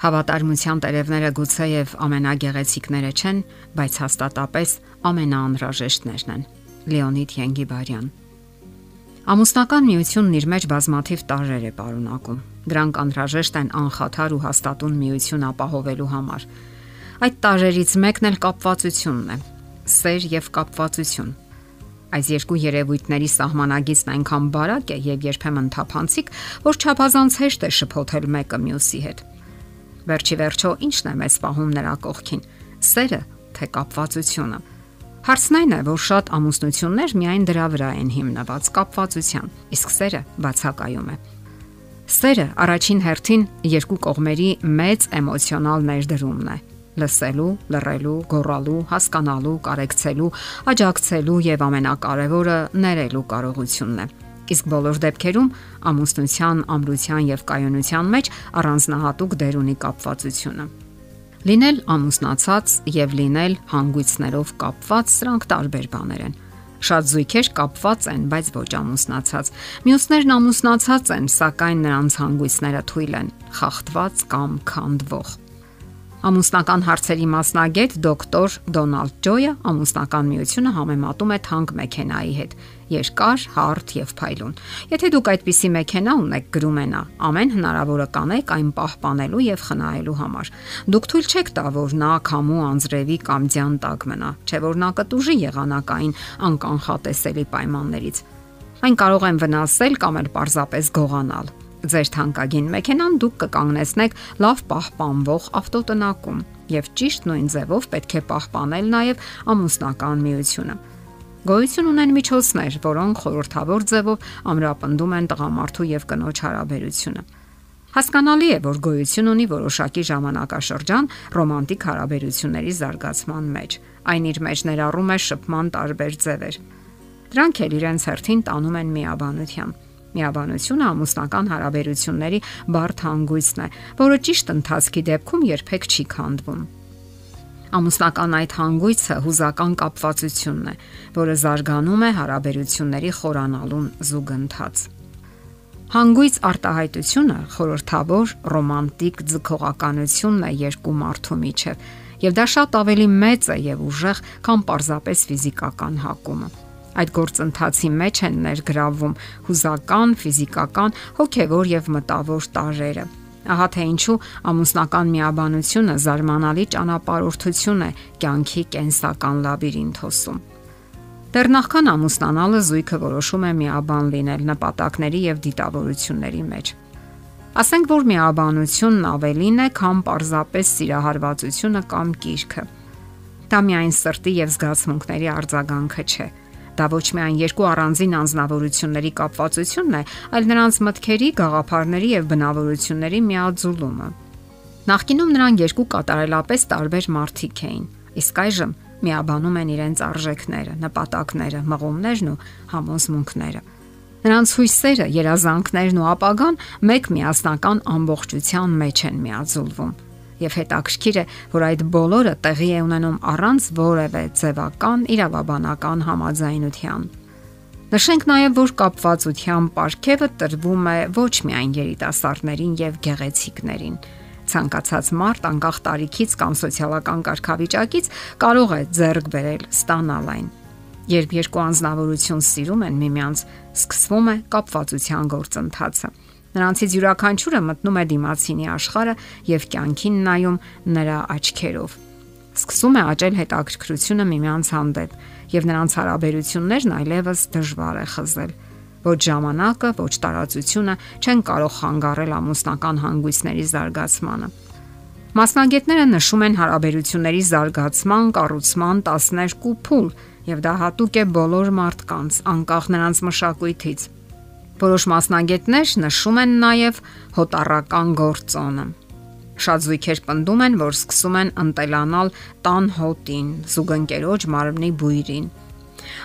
Հավատարմության տերևները գուցեև ամենագեղեցիկները չեն, բայց հաստատապես ամենաանհրաժեշտներն են։ Լեոնիդ Յենգիբարյան Ամուսնական միությունն իր մեջ բազմաթիվ տարրեր է պարունակում։ Դրանք անհրաժեշտ են անխաթար ու հաստատուն միություն ապահովելու համար։ Այդ տարրերից մեկն էլ կապվածությունն է։ Սեր եւ կապվածություն։ Այս երկու երևույթների սահմանագիծն այնքան բարակ է եւ երբեմն թափանցիկ, որ չափազանց հեշտ է շփոթել մեկը մյուսի հետ։ Վերջի վերջո ի՞նչն է մեզ պահում նրա կողքին՝ սերը թե կապվածությունը։ Հարցն այն է, որ շատ ամուսնություններ միայն դրա վրա են հիմնված կապվածության, իսկ սերը բացակայում է։ Սերը առաջին հերթին երկու կողմերի մեծ էմոցիոնալ ներդրումն է լսելու, լռելու, գոռալու, հասկանալու, կարեկցելու, աջակցելու եւ ամենակարևորը ներելու կարողությունն է իսկ բոլոր դեպքերում ամուսնության, ամրության եւ կայունության մեջ առանձնահատուկ դեր ունի կապվածությունը։ Լինել ամուսնացած եւ լինել հանգույցներով կապված սրանք տարբեր բաներ են։ Շատ զույգեր կապված են, բայց ոչ ամուսնացած։ Մյուսներն ամուսնացած են, սակայն նրանց հանգույցները թույլ են, խախտված կամ քանդվող։ Ամուսնական հարցերի մասնագետ դոկտոր Դոնալդ Ջոյը ամուսնական միությունը համեմատում է թանկ մեքենայի հետ՝ երկար, հարթ եւ փայլուն։ Եթե դուք այդպիսի մեքենա ունեք, գրում է նա, ամեն հնարավորը կանեք այն պահպանելու եւ խնայելու համար։ Դուք թույլ չեք տա, որ նա քամու անձրևի կամ ձյան տակ մնա, չէ՞ որ նա կտուժի եղանակային անկանխատեսելի պայմաններից։ Այն կարող են վնասել կամ էլ պարզապես գողանալ Ձեր թանկագին մեքենան դուք կկանգնեցնեք լավ պահպանվող ավտոտնակում եւ ճիշտ նույն ձևով պետք է պահպանել նաեւ ամուսնական միությունը։ Գոյություն ունեն միջոցներ, որոնք խորհրդավոր ձևով ամրապնդում են տղամարդու եւ կնոջ հարաբերությունը։ Հասկանալի է, որ գոյություն ունի որոշակի ժամանակաշրջան ռոմանտիկ հարաբերությունների զարգացման մեջ։ Այն իր մեջ ներառում է շփման տարբեր ձևեր։ Դրանք էլ իրենց հերթին տանում են միաբանության Միաբանությունը ամուսնական հարաբերությունների բարդ հանգույցն է, որը ճիշտ ընթացքի դեպքում երբեք չի քանդվում։ Ամուսնական այդ հանգույցը հուզական կապվածությունն է, որը զարգանում է հարաբերությունների խորանալուն զուգընթաց։ Հանգույց արտահայտությունը խորթավոր ռոմանտիկ ձգողականությունն է երկու մարդու միջև, եւ դա շատ ավելի մեծ է եւ ուժեղ, քան պարզապես ֆիզիկական հակումը։ Այդ գործընթացի մեջ են ներգրավում հուզական, ֆիզիկական, հոգեվոր եւ մտավոր տարրերը։ Ահա թե ինչու ամուսնական միաբանությունը զարմանալի ճանապարհորդություն է կյանքի կենսական լաբիրինթոսում։ Դեռ նախքան ամուսնանալը զույգը որոշում է միաբան լինել նպատակների եւ դիտավորությունների մեջ։ Ասենք որ միաբանությունն ավելին է, քան պարզապես սիրահարվածությունը կամ կիրքը։ Դա միայն սրտի եւ զգացմունքների արձագանքը չէ Դա ոչ միայն երկու առանձին անznավորությունների կապվածությունն է, այլ նրանց մտքերի, գաղափարների եւ բնավորությունների միաձուլումը։ Նախկինում նրանք երկու կատարելապես տարբեր մարդիկ էին, իսկ այժմ միաբանում են իրենց արժեքները, նպատակները, մղումներն ու համոզմունքները։ Նրանց հույսերը, երազանքներն ու ապագան մեկ միասնական ամբողջության մեջ են միաձուլվում եւ հետաքրքիր է, որ այդ բոլորը տեղի է ունենում առանց որևէ ձևական իրավաբանական համաձայնության։ Նշենք նաև, որ կապվածության ապարքևը տրվում է ոչ միայն երիտասարդներին եւ գեղեցիկներին։ Ցանկացած մարդ անկախ տարիքից կամ սոցիալական կարգավիճակից կարող է ձեռք բերել ստանալ այն։ Երբ երկու անznավորություն սիրում են միմյանց, սկսվում է կապվածության գործընթացը։ Նրանցից յուրաքանչյուրը մտնում է դիմացինի աշխարհը եւ կյանքին նայում նրա աչքերով։ Սկսում է աճել հետաքրքրությունը միմյանց հանդեպ եւ նրանց հարաբերություններն այլևս դժվար է խզել։ Ոչ ժամանակը, ոչ տարածությունը չեն կարող խանգարել ամուսնական հանգույցների զարգացմանը։ Մասնագետները նշում են հարաբերությունների զարգացման կառուցման 12 փուլ, եւ դա հատուկ է բոլոր մարդկանց, անկախ նրանց մշակույթից։ Որոշ մասնագետներ նշում են նաև հոտառական գործոնը։ Շատ զույգեր պնդում են, որ սկսում են ընտելանալ տան հոտին, զուգընկերոջ մարմնի բույրին։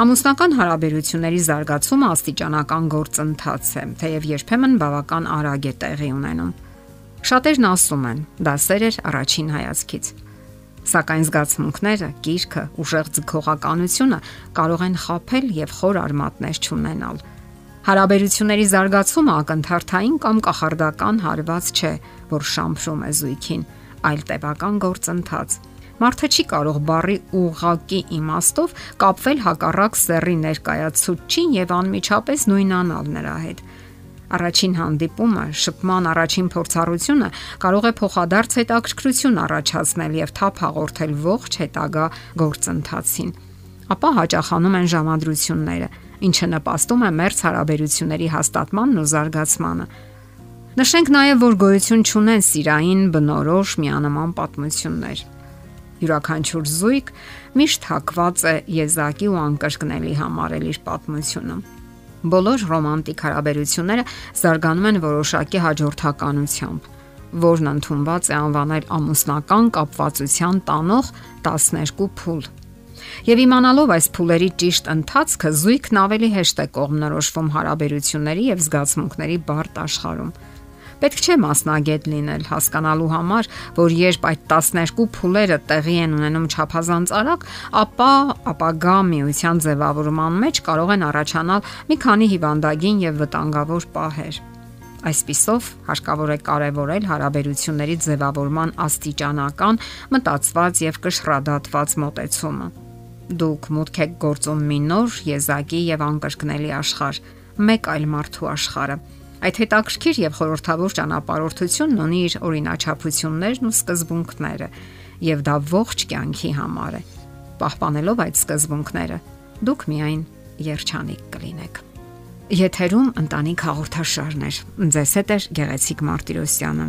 Ամուսնական հարաբերությունների զարգացումը աստիճանական գործընթաց է, թեև երբեմն բավական արագ է տեղի ունենում։ Շատերն ասում են, դա սեր էր առաջին հայացքից։ Սակայն զգացմունքները, կիրքը, ուժեղ ձգողականությունը կարող են խაფել եւ խոր արմատներ չունենալ Հարաբերությունների զարգացումը ակնթարթային կամ կախարդական հարված չէ, որ շամփրում է զույգին, այլ տևական գործընթաց։ Մարդը չի կարող բարի ուղակի իմաստով կապվել հակառակ սեռի ներկայացուցչին եւ անմիջապես նույնանալ նրա հետ։ Առաջին հանդիպումը, շփման առաջին փորձառությունը կարող է փոխադարձ հետաքրքրություն առաջացնել եւ թափ հաղորդել ողջ հետագա գործընթացին։ Ապա հաճախանում են ժամադրությունները, ինչը նպաստում է մերց հարաբերությունների հաստատմանն ու զարգացմանը։ Նշենք նաև, որ գոյություն չունեն սիրային բնորոշ միանման պատմություններ։ Յուրաքանչյուր զույգ միշտ հակված է եզակի ու անկրկնելի համարել իր պատմությունը։ Բոլոր ռոմանտիկ հարաբերությունները զարգանում են որոշակի հաջորդականությամբ, որն ընդունված է անվանել ամուսնական կապվածության տանող 12 փուլ։ Եվ իմանալով այս փուլերի ճիշտ ընթացքը, զույգն ավելի հեշտ է կողմնորոշվում հարաբերությունների եւ զգացմունքների բարդ աշխարհում։ Պետք չէ մասնագետ լինել հասկանալու համար, որ երբ այդ 12 փուլերը տեղի են ունենում չափազանց արագ, ապա ապագա միության ձևավորման մեջ կարող են առաջանալ մի քանի հիվանդագին եւ վտանգավոր պահեր։ Այսպիսով հարկավոր է կարևորել հարաբերությունների ձևավորման աստիճանական, մտածված եւ կշռադատված մոտեցումը։ Դուք մուտք եք գործում մի նոր, եզակի եւ անկրկնելի աշխարհ, մեկ այլ մարդու աշխարհը Այդ հետաքրքիր եւ խորհրդավոր ճանապարհորդությունն ունի իր օրինաչափություններն ու սկզբունքները, եւ դա ողջ կյանքի համար է։ Պահպանելով այդ սկզբունքները, դուք միայն երջանիկ կլինեք։ Եթերում ընտանիք հաղորդաշարներ։ Ձեզ հետ է Գեղեցիկ Մարտիրոսյանը։